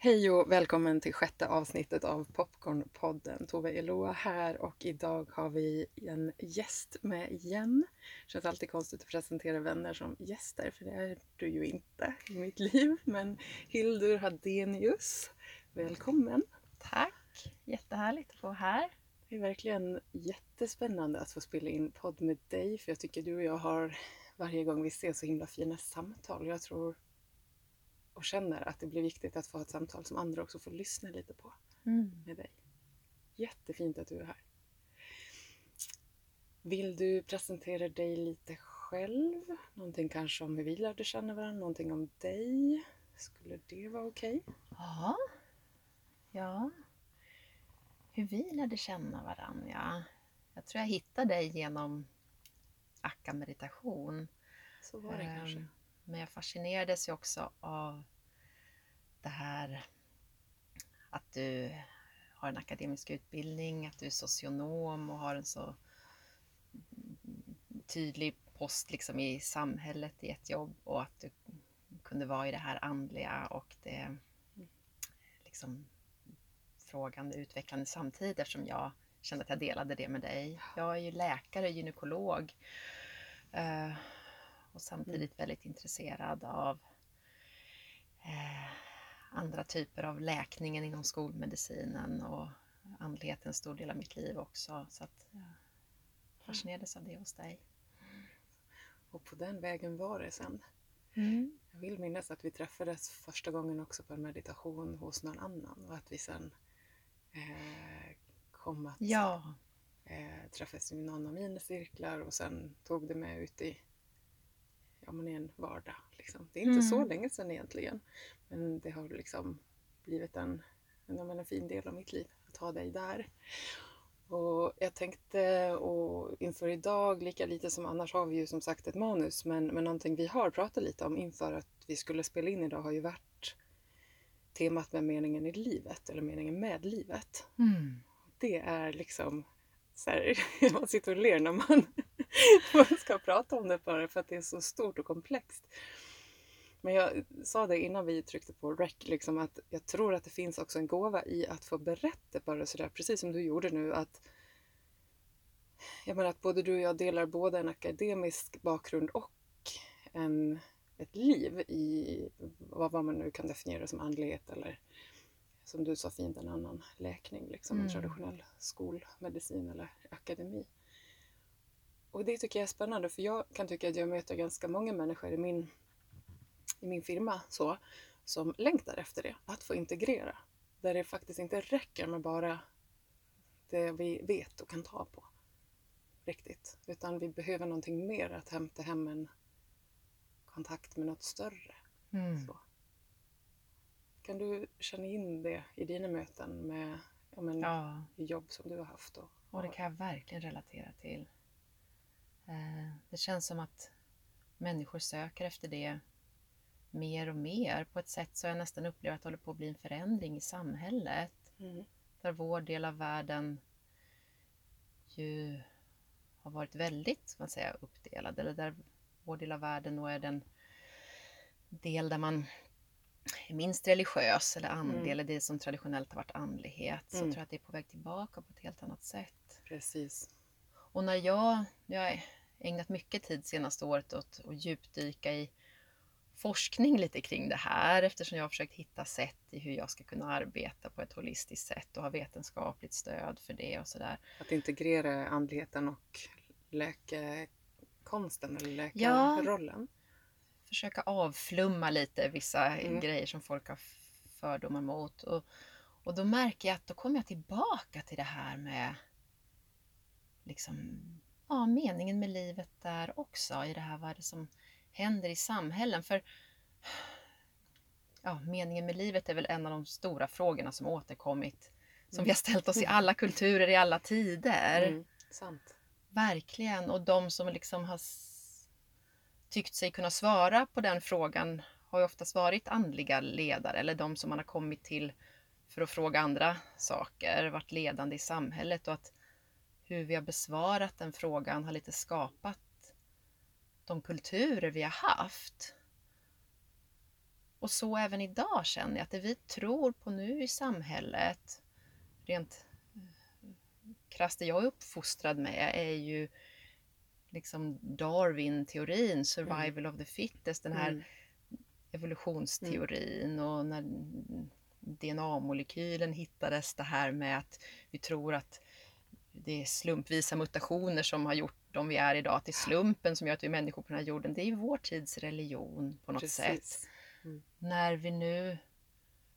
Hej och välkommen till sjätte avsnittet av Popcornpodden. Tove Eloa här och idag har vi en gäst med igen. Det känns alltid konstigt att presentera vänner som gäster för det är du ju inte i mitt liv. Men Hildur Hadenius, välkommen! Tack! Jättehärligt att få vara här. Det är verkligen jättespännande att få spela in podd med dig för jag tycker du och jag har varje gång vi ses så himla fina samtal. Jag tror och känner att det blir viktigt att få ett samtal som andra också får lyssna lite på Mm. med dig. Jättefint att du är här. Vill du presentera dig lite själv? Någonting kanske om hur vi lärde känna varandra? Någonting om dig? Skulle det vara okej? Ja. ja. Hur vi lärde känna varandra, ja. Jag tror jag hittade dig genom akka-meditation. Så var det Ehm, kanske. Men jag fascinerades ju också av det här att du har en akademisk utbildning, att du är socionom och har en så tydlig post liksom i samhället i ett jobb och att du kunde vara i det här andliga och det liksom frågande, utvecklande samtidigt eftersom jag kände att jag delade det med dig. Jag är ju läkare, gynekolog eh, och samtidigt väldigt intresserad av eh, andra typer av läkningen inom skolmedicinen och andligheten en stor del av mitt liv också. Så att jag fascinerades av det hos dig. Och på den vägen var det sen. Mm. Jag vill minnas att vi träffades första gången också på en meditation hos någon annan och att vi sen eh, kom att Ja, eh, träffades i någon av mina cirklar och sen tog det med ut i, ja, men i en vardag. Liksom. Det är inte Mm. så länge sedan egentligen, men det har liksom blivit en, en, en fin del av mitt liv att ha dig där. Och jag tänkte, och inför idag, lika lite som annars har vi ju som sagt ett manus, men, men någonting vi har pratat lite om inför att vi skulle spela in idag har ju varit temat med meningen i livet, eller meningen med livet mm. det är liksom så här, man sitter och ler när man, man ska prata om det bara för att det är så stort och komplext. Men jag sa det innan vi tryckte på rec, liksom att jag tror att det finns också en gåva i att få berätta bara sådär, precis som du gjorde nu, att jag menar att både du och jag delar både en akademisk bakgrund och en, ett liv i vad, vad man nu kan definiera som andlighet eller som du sa fint, en annan läkning, liksom, en Mm. traditionell skolmedicin eller akademi. Och det tycker jag är spännande för jag kan tycka att jag möter ganska många människor i min, i min firma så, som längtar efter det, att få integrera. Där det faktiskt inte räcker med bara det vi vet och kan ta på riktigt. Utan vi behöver någonting mer att hämta hem en kontakt med något större. Mm. Så. Kan du känna in det i dina möten med ja, men, Ja, jobb som du har haft? Och, och det kan jag verkligen relatera till. Eh, Det känns som att människor söker efter det mer och mer på ett sätt så jag nästan upplever att det håller på att bli en förändring i samhället. Mm. där vår del av världen ju har varit väldigt man säga, uppdelad. Eller där vår del av världen då är den del där man är minst religiös eller andlig, Mm. eller det som traditionellt har varit andlighet. Så Mm. tror jag att det är på väg tillbaka på ett helt annat sätt. Precis. Och när jag, jag ägnat mycket tid senaste året åt att djupdyka i forskning lite kring det här eftersom jag har försökt hitta sätt i hur jag ska kunna arbeta på ett holistiskt sätt och ha vetenskapligt stöd för det och sådär. Att integrera andligheten och läkekonsten eller Ja. läkarrollen. Försöka avflumma lite vissa Mm. grejer som folk har fördomar mot. Och, och då märker jag att då kommer jag tillbaka till det här med liksom, ja, meningen med livet där också. I det här vad det som händer i samhällen. För ja, meningen med livet är väl en av de stora frågorna som återkommit. Som vi har ställt oss i alla kulturer i alla tider. Mm. Sant. Verkligen. Och de som liksom har tyckt sig kunna svara på den frågan har ju oftast varit andliga ledare eller de som man har kommit till för att fråga andra saker, varit ledande i samhället och att hur vi har besvarat den frågan har lite skapat de kulturer vi har haft. Och så även idag känner jag att det vi tror på nu i samhället, rent eh, krasst det jag är uppfostrad med, är ju liksom Darwin-teorin, survival of the fittest, den här Mm. evolutionsteorin och när DNA-molekylen hittades, det här med att vi tror att det är slumpvisa mutationer som har gjort dem vi är idag, att det är slumpen som gör att vi är människor på den här jorden. Det är vår tids religion på något sätt. Precis. När vi nu...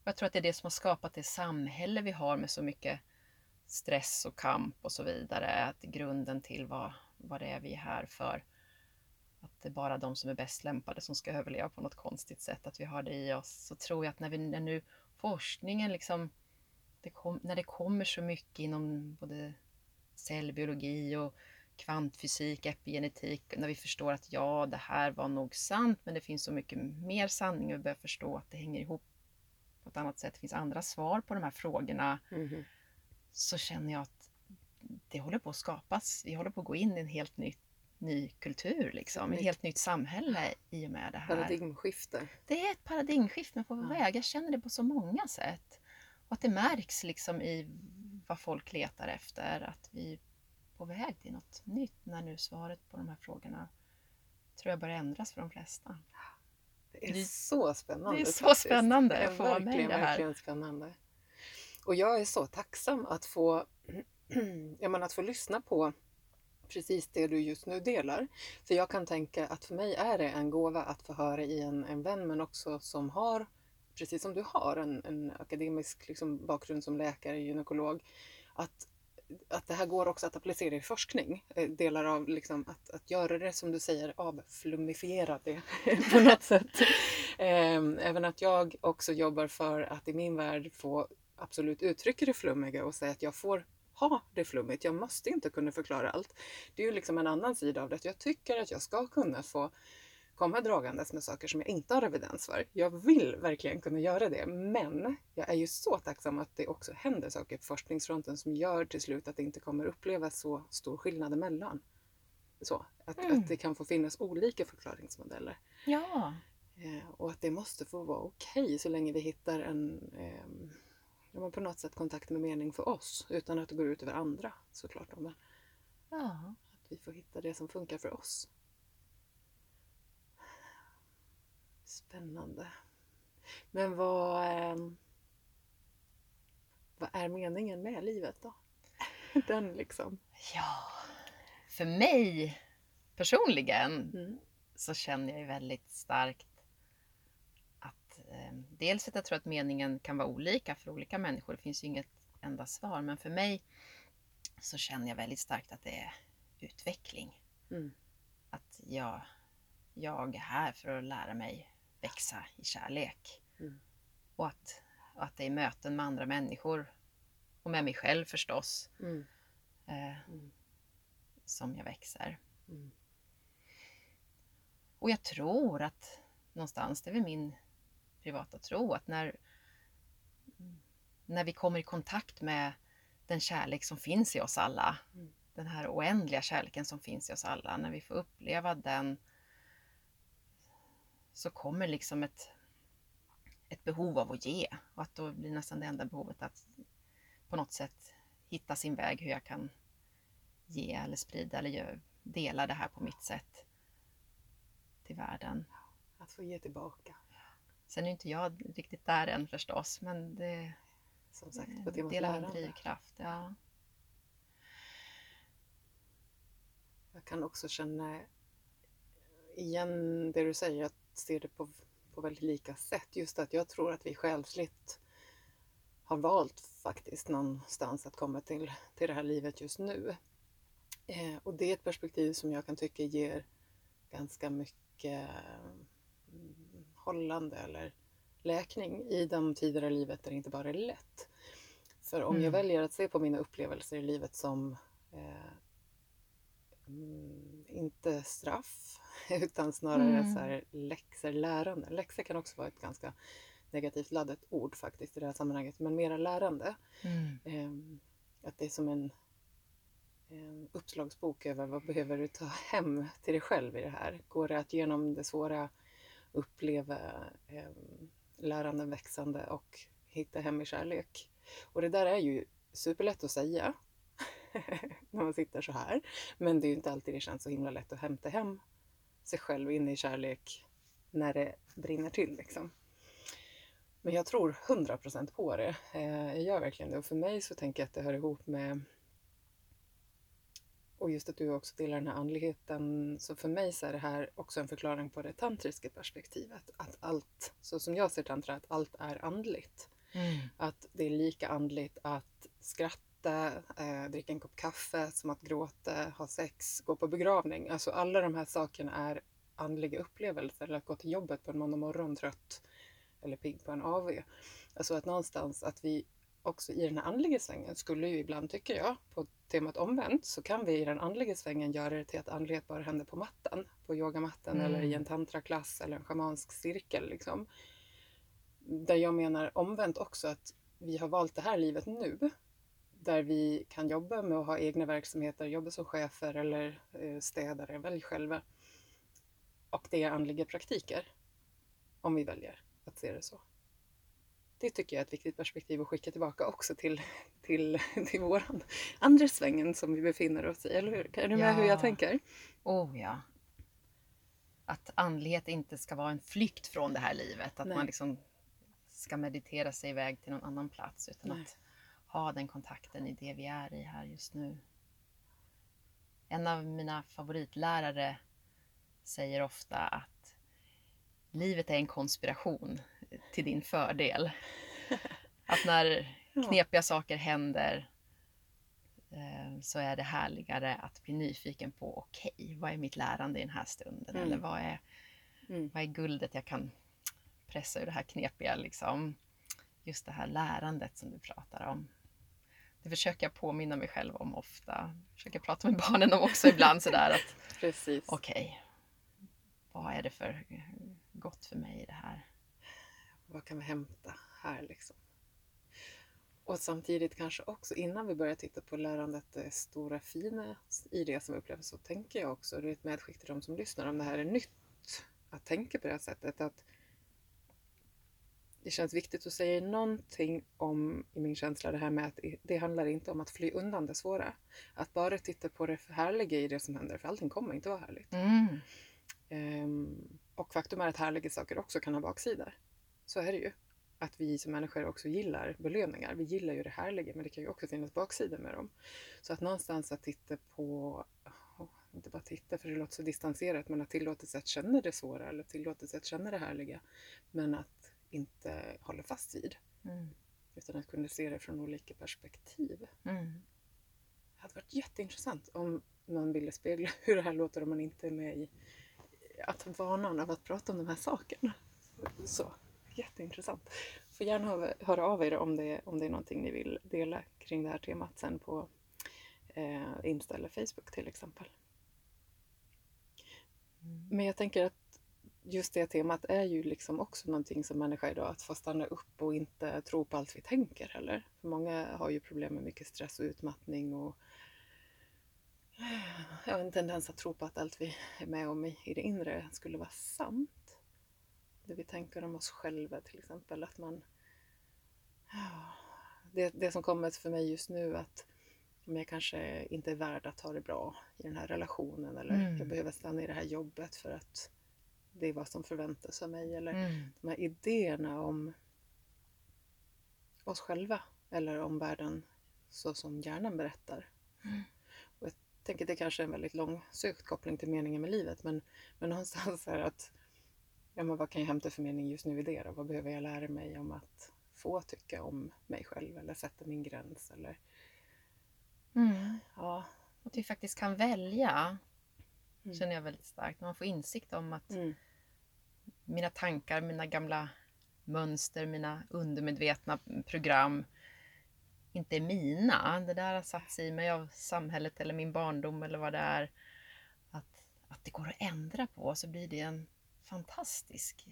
Jag tror att det är det som har skapat det samhälle vi har med så mycket stress och kamp och så vidare. Att grunden till vad, vad det är vi är här för. Att det är bara de som är bäst lämpade som ska överleva på något konstigt sätt, att vi har det i oss. Så tror jag att när, vi, när nu forskningen liksom, det kom, när det kommer så mycket inom både cellbiologi och kvantfysik, epigenetik, när vi förstår att ja, det här var nog sant, men det finns så mycket mer sanning och vi börjar förstå att det hänger ihop på ett annat sätt. Det finns andra svar på de här frågorna. Mhm. Så känner jag att det håller på att skapas. Vi håller på att gå in i en helt ny, ny kultur, liksom. ett Nytt. helt nytt samhälle i och med det här. Paradigmskifte. Det är ett paradigmskifte men på Ja. väg. Jag känner det på så många sätt. Och att det märks liksom i vad folk letar efter. Att vi är på väg till något nytt när nu svaret på de här frågorna tror jag börjar ändras för de flesta. Det är så spännande. det är så faktiskt. spännande Det är att få vara med i det här. verkligen spännande. Och jag är så tacksam att få, jag menar, att få lyssna på precis det du just nu delar. För jag kan tänka att för mig är det en gåva att få höra i en, en vän men också som har, precis som du har, en, en akademisk liksom, bakgrund som läkare, gynekolog. Att, att det här går också att applicera i forskning. Eh, delar av liksom, att, att göra det som du säger, avflummifiera det på något sätt. Ehm, även att jag också jobbar för att i min värld få absolut uttrycka det flummiga och säga att jag får ha det flummigt. Jag måste inte kunna förklara allt. Det är ju liksom en annan sida av det. Jag tycker att jag ska kunna få komma dragandes med saker som jag inte har evidens för. Jag vill verkligen kunna göra det, men jag är ju så tacksam att det också händer saker på forskningsfronten som gör till slut att det inte kommer upplevas så stor skillnad emellan. Så, att, Mm. att det kan få finnas olika förklaringsmodeller. Ja, Eh, och att det måste få vara okej så länge vi hittar en men på något sätt kontakt med mening för oss utan att det går ut över andra såklart. Men ja. att vi får hitta det som funkar för oss. Spännande. Men vad, ehm, vad är meningen med livet då? Den liksom. ja. För mig personligen Mm. så känner jag ju väldigt starkt att eh, dels att jag tror att meningen kan vara olika för olika människor. Det finns ju inget enda svar, men för mig så känner jag väldigt starkt att det är utveckling. Mm. Att jag, jag är här för att lära mig växa i kärlek. Mm. Och att, att det är möten med andra människor och med mig själv förstås Mm. eh, Mm. som jag växer. Mm. Och jag tror att någonstans, det är väl min privata tro, att när, när vi kommer i kontakt med den kärlek som finns i oss alla, Mm. den här oändliga kärleken som finns i oss alla, när vi får uppleva den så kommer liksom ett, ett behov av att ge och att då blir nästan det enda behovet att på något sätt hitta sin väg hur jag kan ge eller sprida eller dela det här på mitt sätt till världen. Att få ge tillbaka. Sen är inte jag riktigt där än förstås, men det Som sagt, på är temat del av en drivkraft. Ja. Jag kan också känna igen det du säger, att se det på, på väldigt lika sätt. Just att jag tror att vi själsligt har valt faktiskt någonstans att komma till, till det här livet just nu. Eh, och det är ett perspektiv som jag kan tycka ger ganska mycket mm, hållande eller läkning i de tider i livet där det inte bara är lätt. För om jag Mm. väljer att se på mina upplevelser i livet som eh, mm, inte straff utan snarare Mm. så här läxor, lärande. Läxor kan också vara ett ganska negativt laddat ord faktiskt i det här sammanhanget, men mera lärande. Mm. Ehm, att det är som en, en uppslagsbok över vad behöver du ta hem till dig själv i det här. Går det att genom det svåra uppleva eh, läranden växande och hitta hem i kärlek. Och det där är ju superlätt att säga när man sitter så här. Men det är ju inte alltid det känns så himla lätt att hämta hem sig själv in i kärlek när det brinner till. Liksom. Men jag tror 100% på det. Eh, jag gör verkligen det. Och för mig så tänker jag att det hör ihop med och just att du också delar den här andligheten. Så för mig så är det här också en förklaring på det tantriska perspektivet. Att allt, så som jag ser tantra, att allt är andligt. Mm. Att det är lika andligt att skratta, eh, dricka en kopp kaffe som att gråta, ha sex, gå på begravning. Alltså alla de här sakerna är andliga upplevelser. Eller att gå till jobbet på en måndag morgon trött eller pigg på en AV. Alltså att någonstans att vi också i den här andliga svängen skulle ju ibland, tycker jag, på temat omvänt, så kan vi i den andliga svängen göra det till att andlighet bara händer på mattan. På yogamattan mm. eller i en tantraklass eller en schamansk cirkel. Liksom. Där jag menar omvänt också att vi har valt det här livet nu. Där vi kan jobba med att ha egna verksamheter, jobba som chefer eller eh, städare, välj själva. Och det är andliga praktiker. Om vi väljer att se det så. Det tycker jag är ett viktigt perspektiv att skicka tillbaka också till, till, till våran andra svängen som vi befinner oss i, eller hur? Är du med ja. hur jag tänker? Oh ja. Att andlighet inte ska vara en flykt från det här livet, att Nej. man liksom ska meditera sig iväg till någon annan plats, utan Nej. att ha den kontakten i det vi är i här just nu. En av mina favoritlärare säger ofta att livet är en konspiration till din fördel. Att när knepiga saker händer eh, så är det härligare att bli nyfiken på okej, okay, vad är mitt lärande i den här stunden? Mm. Eller vad är, mm. vad är guldet jag kan pressa ur det här knepiga liksom? Just det här lärandet som du pratar om. Det försöker jag påminna mig själv om ofta. Försöker prata med barnen om också ibland sådär att okej, okay, vad är det för gott för mig i det här? Vad kan vi hämta här liksom? Och samtidigt kanske också innan vi börjar titta på lärandet, det stora fina i det som vi upplever, så tänker jag också, det är ett medskick till de som lyssnar, om det här är nytt, att tänka på det här sättet. Att det känns viktigt att säga någonting om, i min känsla, det här med att det handlar inte om att fly undan det svåra. Att bara titta på det härliga i det som händer, för allting kommer inte vara härligt. Mm. Um, och faktum är att härliga saker också kan ha baksidor. Så är det ju. Att vi som människor också gillar belöningar. Vi gillar ju det härliga men det kan ju också finnas baksidor med dem. Så att någonstans att titta på, inte bara titta för det låter så distanserat, men att tillåta sig att känna det svåra eller tillåta sig att känna det härliga. Men att inte hålla fast vid. Mm. Utan att kunna se det från olika perspektiv. Mm. Det hade varit jätteintressant om man ville spegla hur det här låter om man inte är med i att vanan av att prata om de här sakerna. Så jätteintressant. Får gärna höra av er om det, om det är någonting ni vill dela kring det här temat sen på eh, Insta eller Facebook till exempel. Mm. Men jag tänker att just det temat är ju liksom också någonting som människa idag, att få stanna upp och inte tro på allt vi tänker heller. För många har ju problem med mycket stress och utmattning och jag har en tendens att tro på att allt vi är med om i, i det inre skulle vara sant det vi tänker om oss själva till exempel. Att man, det, det som kommer för mig just nu att om jag kanske inte är värd att ha det bra i den här relationen eller mm. jag behöver stanna i det här jobbet för att det är vad som förväntas av mig. Eller mm. de här idéerna om oss själva eller om världen så som hjärnan berättar. Mm. Och jag tänker att det kanske är en väldigt långsökt koppling till meningen med livet men, men någonstans är att ja, men vad kan jag hämta för mening just nu i det då? Vad behöver jag lära mig om att få tycka om mig själv eller sätta min gräns eller mm. ja. Att vi faktiskt kan välja mm. känner jag väldigt starkt. Man får insikt om att mm. mina tankar, mina gamla mönster, mina undermedvetna program inte är mina. Det där har satt sig i mig av samhället eller min barndom eller vad det är. Att, att det går att ändra på så blir det en fantastisk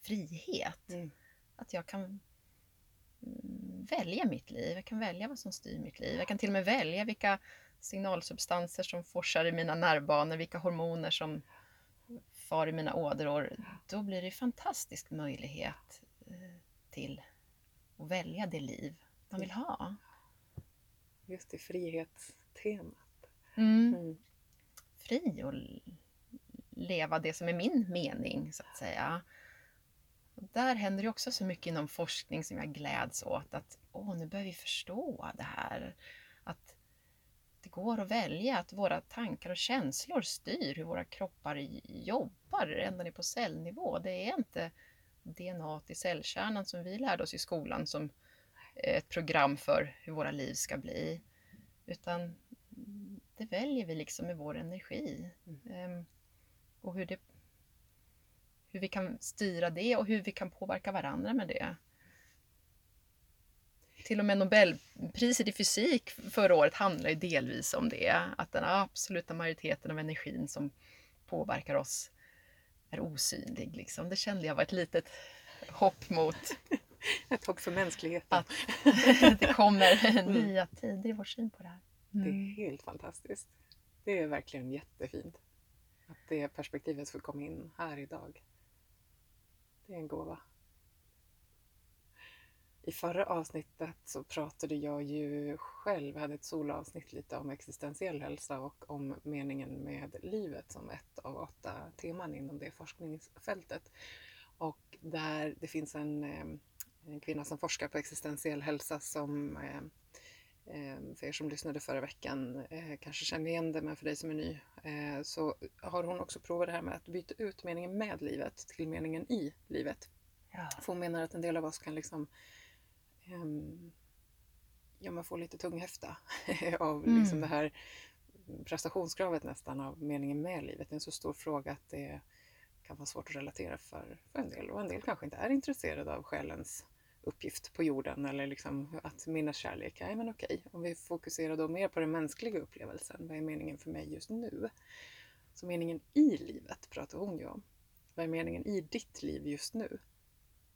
frihet. Mm. Att jag kan mm, välja mitt liv. Jag kan välja vad som styr mitt liv. Jag kan till och med välja vilka signalsubstanser som forsar i mina nervbanor, vilka hormoner som far i mina ådror, då blir det fantastisk möjlighet eh, till att välja det liv man vill ha. Just det, frihetstemat. Mm. Mm. Fri och leva det som är min mening, så att säga. Och där händer det också så mycket inom forskning som jag gläds åt. Att åh, nu börjar vi förstå det här. Att det går att välja, att våra tankar och känslor styr hur våra kroppar jobbar ända ner på cellnivå. Det är inte DNA i cellkärnan som vi lärde oss i skolan som ett program för hur våra liv ska bli. Utan det väljer vi liksom med vår energi. Ehm, och hur, det, hur vi kan styra det och hur vi kan påverka varandra med det. Till och med Nobelpriset i fysik förra året handlar ju delvis om det. Att den absoluta majoriteten av energin som påverkar oss är osynlig. Liksom. Det kände jag var ett litet hopp mot Ett hopp för mänskligheten. att det kommer nya tider i vår syn på det här. Det är Mm. helt fantastiskt. Det är verkligen jättefint. Att det perspektivet får komma in här idag. Det är en gåva. I förra avsnittet så pratade jag ju själv, hade ett solavsnitt lite om existentiell hälsa och om meningen med livet som ett av åtta teman inom det forskningsfältet. Och där det finns en, eh, en kvinna som forskar på existentiell hälsa som eh, Eh, För er som lyssnade förra veckan kanske känner igen det, men för dig som är ny så har hon också provat det här med att byta ut meningen med livet till meningen i livet. Ja. För hon menar att en del av oss kan liksom ja, man får lite tunghäfta av Mm. liksom det här prestationskravet nästan av meningen med livet. Det är en så stor fråga att det kan vara svårt att relatera för, för en del. Och en del kanske inte är intresserade av själens uppgift på jorden eller liksom att minnas kärlek. Nej men okej, om vi fokuserar då mer på den mänskliga upplevelsen. Vad är meningen för mig just nu? Så meningen i livet pratar hon ju om. Vad är meningen i ditt liv just nu?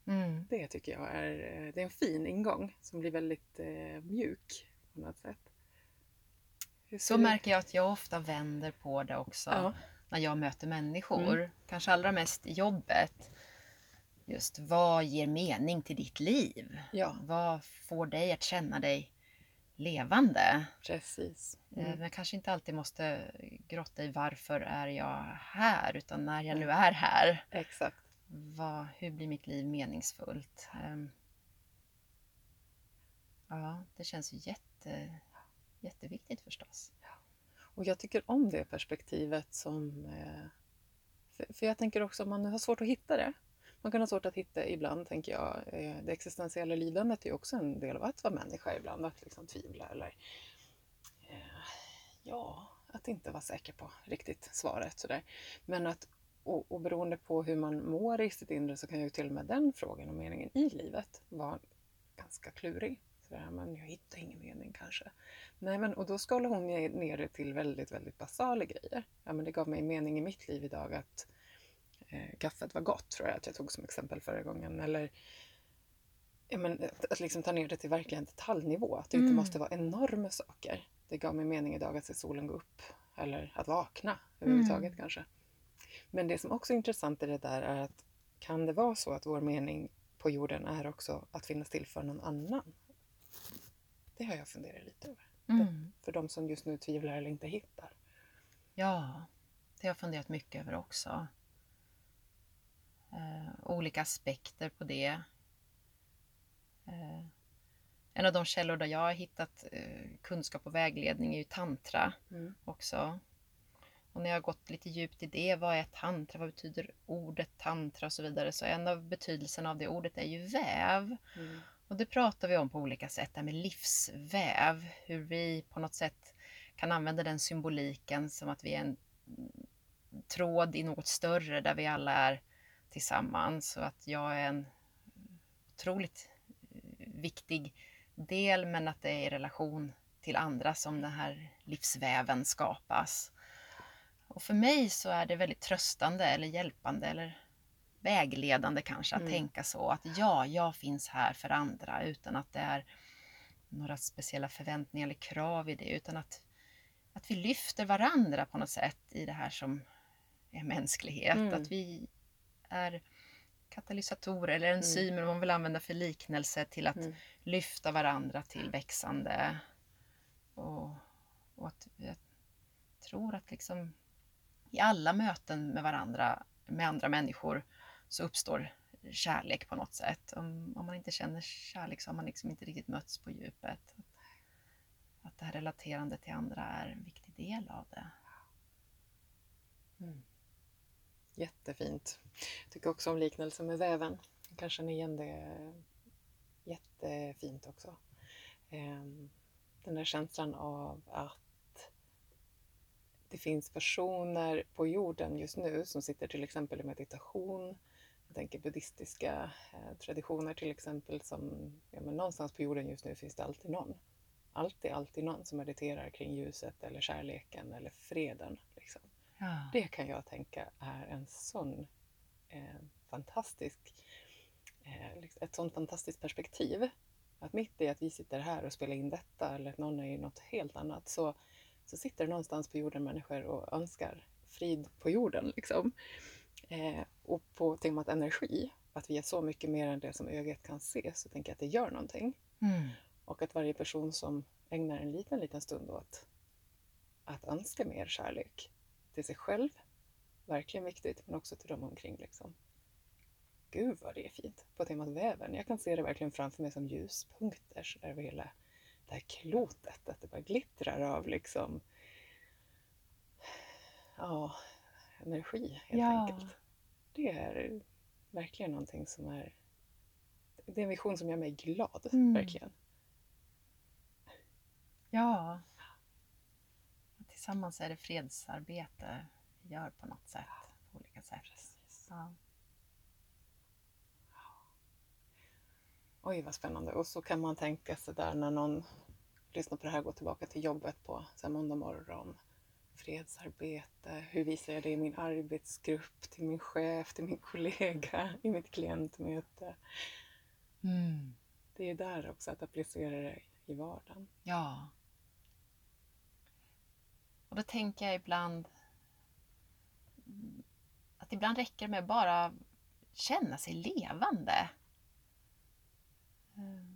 Mm. Det tycker jag är, eh, det är en fin ingång som blir väldigt eh, mjuk på något sätt. Så märker jag att jag ofta vänder på det också Ja. när jag möter människor. Kanske allra mest i jobbet. Just vad ger mening till ditt liv? Ja, Vad får dig att känna dig levande? precis. Eh, Mm. Men kanske inte alltid måste grotta i varför är jag här? Utan när jag nu är här, Exakt vad, hur blir mitt liv meningsfullt? Ehm, ja, det känns ju jätte, jätteviktigt förstås. Och jag tycker om det perspektivet som... Eh, för, jag tänker också om man har svårt att hitta det. Man kan ha svårt att hitta ibland, tänker jag. Eh, det existentiella lidandet är ju också en del av att vara människa ibland. Att liksom tvivla eller... Eh, ja, att inte vara säker på riktigt svaret sådär. Men att... Och, och beroende på hur man mår i sitt inre så kan ju till och med den frågan om meningen i livet vara ganska klurig. Sådär, men jag hittar ingen mening kanske. Nej, men och då skalar hon ner det till väldigt, väldigt basala grejer. Ja, men det gav mig mening i mitt liv idag att eh, kaffet var gott, tror jag att jag tog som exempel förra gången. Eller ja, men, att, att liksom ta ner det till verkligen detaljnivå. Att det inte Mm. måste vara enorma saker. Det gav mig mening idag att se solen gå upp. Eller att vakna överhuvudtaget Mm. kanske. Men det som också är intressant i det där är att kan det vara så att vår mening på jorden är också att finnas till för någon annan? Det har jag funderat lite över. Mm. För de som just nu tvivlar eller inte hittar. Ja, det har jag funderat mycket över också. Eh, olika aspekter på det. Eh, en av de källor där jag har hittat eh, kunskap och vägledning är ju tantra Mm. också. Och när jag har gått lite djupt i det, vad är tantra, vad betyder ordet tantra och så vidare, så en av betydelserna av det ordet är ju väv. Mm. Och det pratar vi om på olika sätt, det här med livsväv. Hur vi på något sätt kan använda den symboliken som att vi är en tråd i något större där vi alla är tillsammans. Och att jag är en otroligt viktig del men att det är i relation till andra som den här livsväven skapas. Och för mig så är det väldigt tröstande eller hjälpande eller vägledande kanske att Mm. tänka så att ja, jag finns här för andra utan att det är några speciella förväntningar eller krav i det utan att, att vi lyfter varandra på något sätt i det här som är mänsklighet. Mm. Att vi är katalysatorer eller enzymer, om man vill använda för liknelse, till att Mm. lyfta varandra till växande. Och, och att jag tror att liksom i alla möten med varandra, med andra människor, så uppstår kärlek på något sätt. Om, om man inte känner kärlek så har man liksom inte riktigt mötts på djupet. Att, det här relaterandet till andra är en viktig del av det. Mm. Jättefint. Jag tycker också om liknelsen med väven. Jag kan känna igen det jättefint också. Ehm, den där känslan av att det finns personer på jorden just nu som sitter till exempel i meditation. Jag tänker buddhistiska eh, traditioner till exempel som ja, men någonstans på jorden just nu finns det alltid någon. Alltid, alltid någon som mediterar kring ljuset eller kärleken eller freden. Liksom. Ja. Det kan jag tänka är en sån eh, fantastisk, eh, liksom ett sånt fantastiskt perspektiv. Att mitt i att vi sitter här och spelar in detta eller att någon är i något helt annat så, så sitter det någonstans på jorden människor och önskar frid på jorden. Liksom. Eh, och på temat energi, att vi är så mycket mer än det som ögat kan se, så tänker jag att det gör någonting. Mm. Och att varje person som ägnar en liten, liten stund åt att önska mer kärlek till sig själv, verkligen viktigt, men också till dem omkring. Liksom. Gud vad det är fint på temat väven. Jag kan se det verkligen framför mig som ljuspunkter över hela det här klotet, att det bara glittrar av liksom ja, energi helt Ja. enkelt. Det är verkligen någonting som är det är en vision som gör mig glad, Mm. verkligen. Ja. Tillsammans är det fredsarbete vi gör på något sätt. På olika sätt. Ja. Oj, vad spännande. Och så kan man tänka sig där när någon lyssnar på det här och går tillbaka till jobbet på så måndag morgon. Fredsarbete, hur visar jag det i min arbetsgrupp, till min chef, till min kollega, i mitt klientmöte. Mm. Det är där också att applicera det i vardagen. Ja. Och då tänker jag ibland att ibland räcker det med bara känna sig levande. Eh,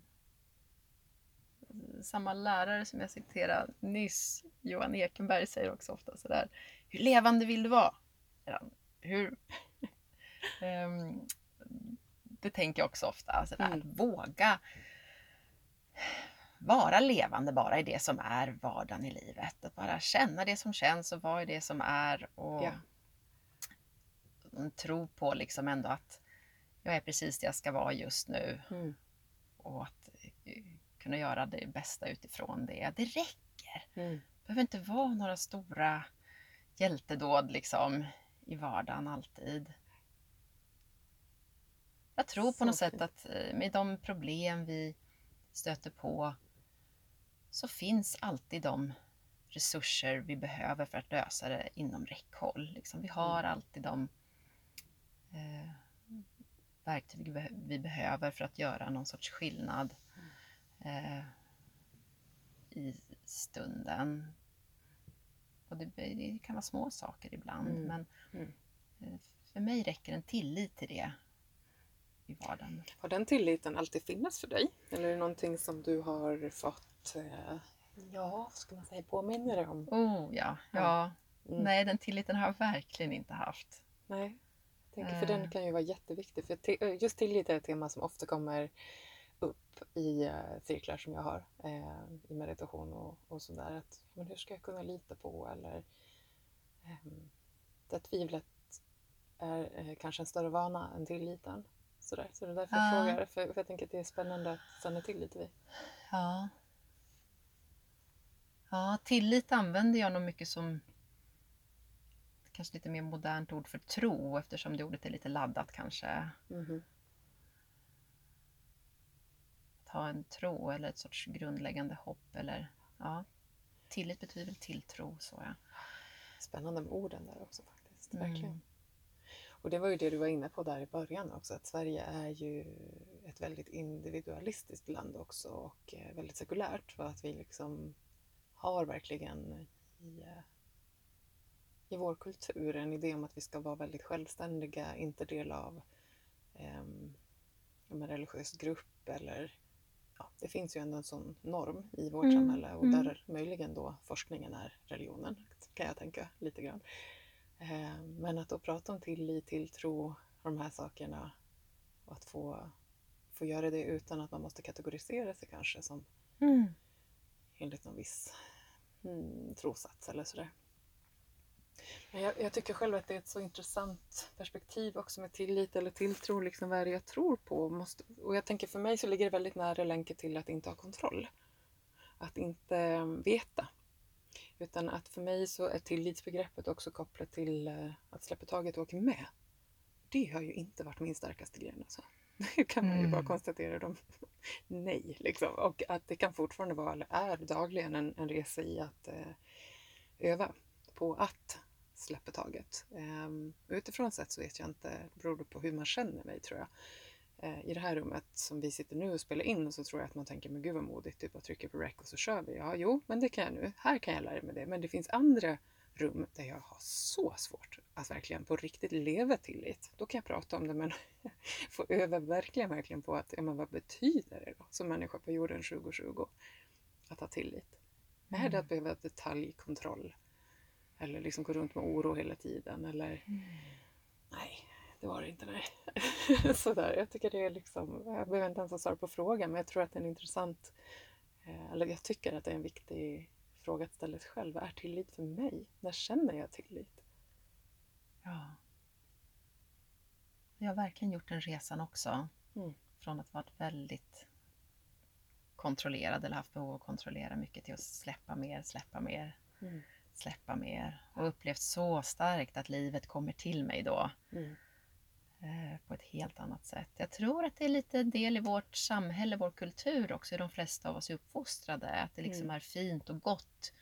Samma lärare som jag citerade nyss, Johan Ekenberg, säger också ofta sådär. Hur levande vill du vara? Hur... Ehm, det tänker jag också ofta. Sådär, Mm. Att våga vara levande bara i det som är vardagen i livet. Att bara känna det som känns och vara i det som är. Och Ja. tro på liksom ändå att jag är precis det jag ska vara just nu. Mm. Och att eh, kunna göra det bästa utifrån det. Det räcker. Mm. Det behöver inte vara några stora hjältedåd liksom i vardagen alltid. Jag tror på något sätt att eh, med de problem vi stöter på så finns alltid de resurser vi behöver för att lösa det inom räckhåll. Liksom, vi har alltid de eh, verktyg vi, beh- vi behöver för att göra någon sorts skillnad eh, i stunden. Och det, det kan vara små saker ibland, Mm. men Mm. eh, för mig räcker en tillit till det i vardagen. Har den tilliten alltid funnits för dig? Eller är det någonting som du har fått, eh, ja, ska man säga, påminna dig om? Oh ja, Ja. ja. Mm. Nej, den tilliten har jag verkligen inte haft. Nej, tänker, för den Eh. kan ju vara jätteviktig. För te- eh, just tillit är ett tema som ofta kommer upp i eh, cirklar som jag har eh, i meditation och, och sådär. Att, men hur ska jag kunna lita på? Eller ehm, där tvivlet är eh, kanske en större vana än tilliten. Sådär. Så det är därför jag Ja. frågar. För, för jag tänker att det är spännande att stanna till lite vid. Ja. Ja, tillit använder jag nog mycket som kanske lite mer modernt ord för tro eftersom det ordet är lite laddat kanske. Mhm. Att ha en tro eller ett sorts grundläggande hopp eller ja. Tillit betyder väl tilltro så ja. Spännande med orden där också faktiskt. Mm. Verkligen. Och det var ju det du var inne på där i början också, att Sverige är ju ett väldigt individualistiskt land också och eh, väldigt sekulärt. Och att vi liksom har verkligen i, eh, i vår kultur en idé om att vi ska vara väldigt självständiga, inte del av eh, en religiös grupp eller ja, det finns ju ändå en sån norm i vårt Mm, samhälle och mm. där möjligen då forskningen är religionen, kan jag tänka lite grann. Eh, men att då prata om tillit, tilltro och de här sakerna och att få, få göra det utan att man måste kategorisera sig kanske som Mm. enligt någon viss mm, trosats eller sådär. Jag, jag tycker själv att det är ett så intressant perspektiv också med tillit eller tilltro. Liksom, vad är det jag tror på? Måste, och jag tänker för mig så ligger det väldigt nära länken till att inte ha kontroll. Att inte eh, veta. Utan att för mig så är tillitsbegreppet också kopplat till eh, att släppa taget och åka med. Det har ju inte varit min starkaste gren. Alltså. Det kan man ju bara Mm. konstatera. De, nej, liksom. Och att det kan fortfarande vara, eller är dagligen, en, en resa i att eh, öva på att släppa taget. Um, utifrån sett så vet jag inte, beror det på hur man känner mig tror jag. Eh, I det här rummet som vi sitter nu och spelar in så tror jag att man tänker, men gud vad modigt, typ att trycka på rec och så kör vi. Ja, jo, men det kan jag nu. Här kan jag lära mig det. Men det finns andra rum där jag har så svårt att verkligen på riktigt leva tillit. Då kan jag prata om det men få öva verkligen, verkligen på att, ja, men vad betyder det då som människa på jorden 2020? Att ha tillit. Är det att behöva detaljkontroll? Eller liksom gå runt med oro hela tiden? Eller nej, det var det inte. Nej. Sådär, jag tycker det är liksom, jag behöver inte ens ha svar på frågan men jag tror att det är en intressant, eh, eller jag tycker att det är en viktig fråga att ställa sig själv. Vad är tillit för mig? När känner jag tillit? Ja. Jag har verkligen gjort den resan också. Mm. Från att varit väldigt kontrollerad eller haft behov av att kontrollera mycket till att släppa mer, släppa mer, Mm. Släppa mer. Och upplevt så starkt att livet kommer till mig då Mm. eh, på ett helt annat sätt. Jag tror att det är lite del i vårt samhälle, vår kultur också, hur de flesta av oss är uppfostrade. Att det liksom Mm. är fint och gott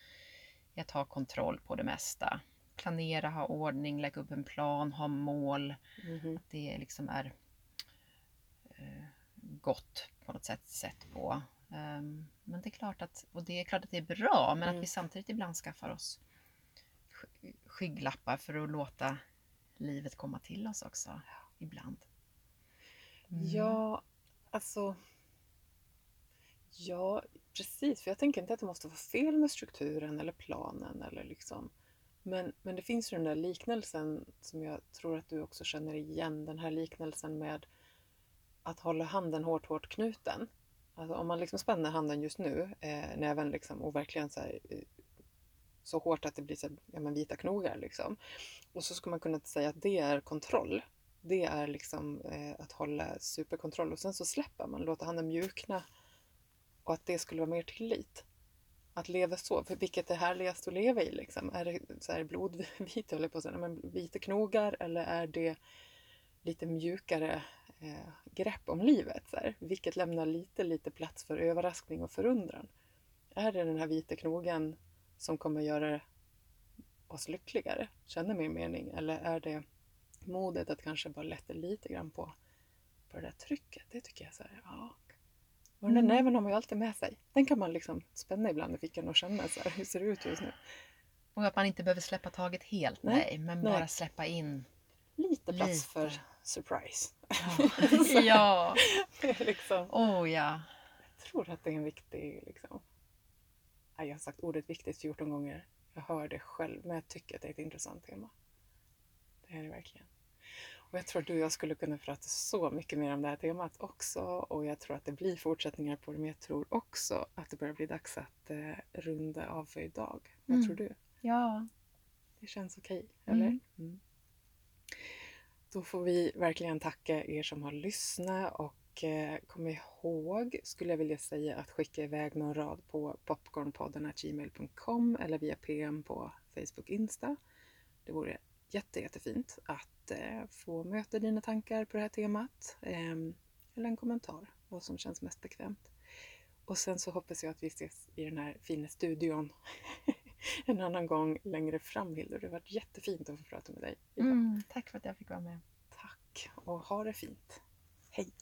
i att ha kontroll på det mesta. Planera, ha ordning, lägga upp en plan, ha mål. Mhm. Att det liksom är eh, gott på något sätt sett på. Ehm, men det är klart att, och det är klart att det är bra, men Mm. att vi samtidigt ibland skaffar oss sk- skygglappar för att låta livet komma till oss också. Ibland. Mm. Ja, alltså. Ja, precis. För jag tänker inte att det måste vara fel med strukturen eller planen. Eller liksom. men, men det finns ju den där liknelsen som jag tror att du också känner igen. Den här liknelsen med att hålla handen hårt, hårt knuten. Alltså om man liksom spänner handen just nu, eh, näven liksom, och verkligen så, här, eh, så hårt att det blir så här, ja, men vita knogar. Liksom. Och så skulle man kunna säga att det är kontroll. Det är liksom eh, att hålla superkontroll och sen så släpper man, låter handen mjukna och att det skulle vara mer tillit. Att leva så, för vilket är härligast att leva i liksom? Är det så här blodvita, eller på att säga, men vita knogar eller är det lite mjukare eh, grepp om livet? Så här? Vilket lämnar lite, lite plats för överraskning och förundran. Är det den här vita knogen som kommer göra oss lyckligare, känna mer mening? Eller är det modet att kanske bara lätta lite grann på, på det där trycket? Det tycker jag så här, ja. Och den där Mm. näven har man ju alltid med sig. Den kan man liksom spänna ibland i fickan och känna så här, hur ser det ut just nu? Och att man inte behöver släppa taget helt, Nej, nej, men nej. bara släppa in. Lite plats Lite. för surprise. Ja, ja. liksom. oh ja. Jag tror att det är en viktig... Liksom... Jag har sagt ordet viktigt 14 gånger. Jag hör det själv, men jag tycker att det är ett intressant tema. Det är det verkligen. Och jag tror att du och jag skulle kunna prata så mycket mer om det här temat också. Och jag tror att det blir fortsättningar på det, men jag tror också att det börjar bli dags att eh, runda av för idag. Vad Mm. tror du? Ja. Det känns okej, eller? Mm. Mm. Då får vi verkligen tacka er som har lyssnat och eh, kom ihåg, skulle jag vilja säga, att skicka iväg någon rad på popcornpodden.gmail.com eller via PM på Facebook Insta. Det vore jätte, jättefint att eh, få möta dina tankar på det här temat. Ehm, eller en kommentar, vad som känns mest bekvämt. Och sen så hoppas jag att vi ses i den här fina studion en annan gång längre fram Hildur. Det har varit jättefint att få prata med dig. Mm, tack för att jag fick vara med. Tack och ha det fint. Hej!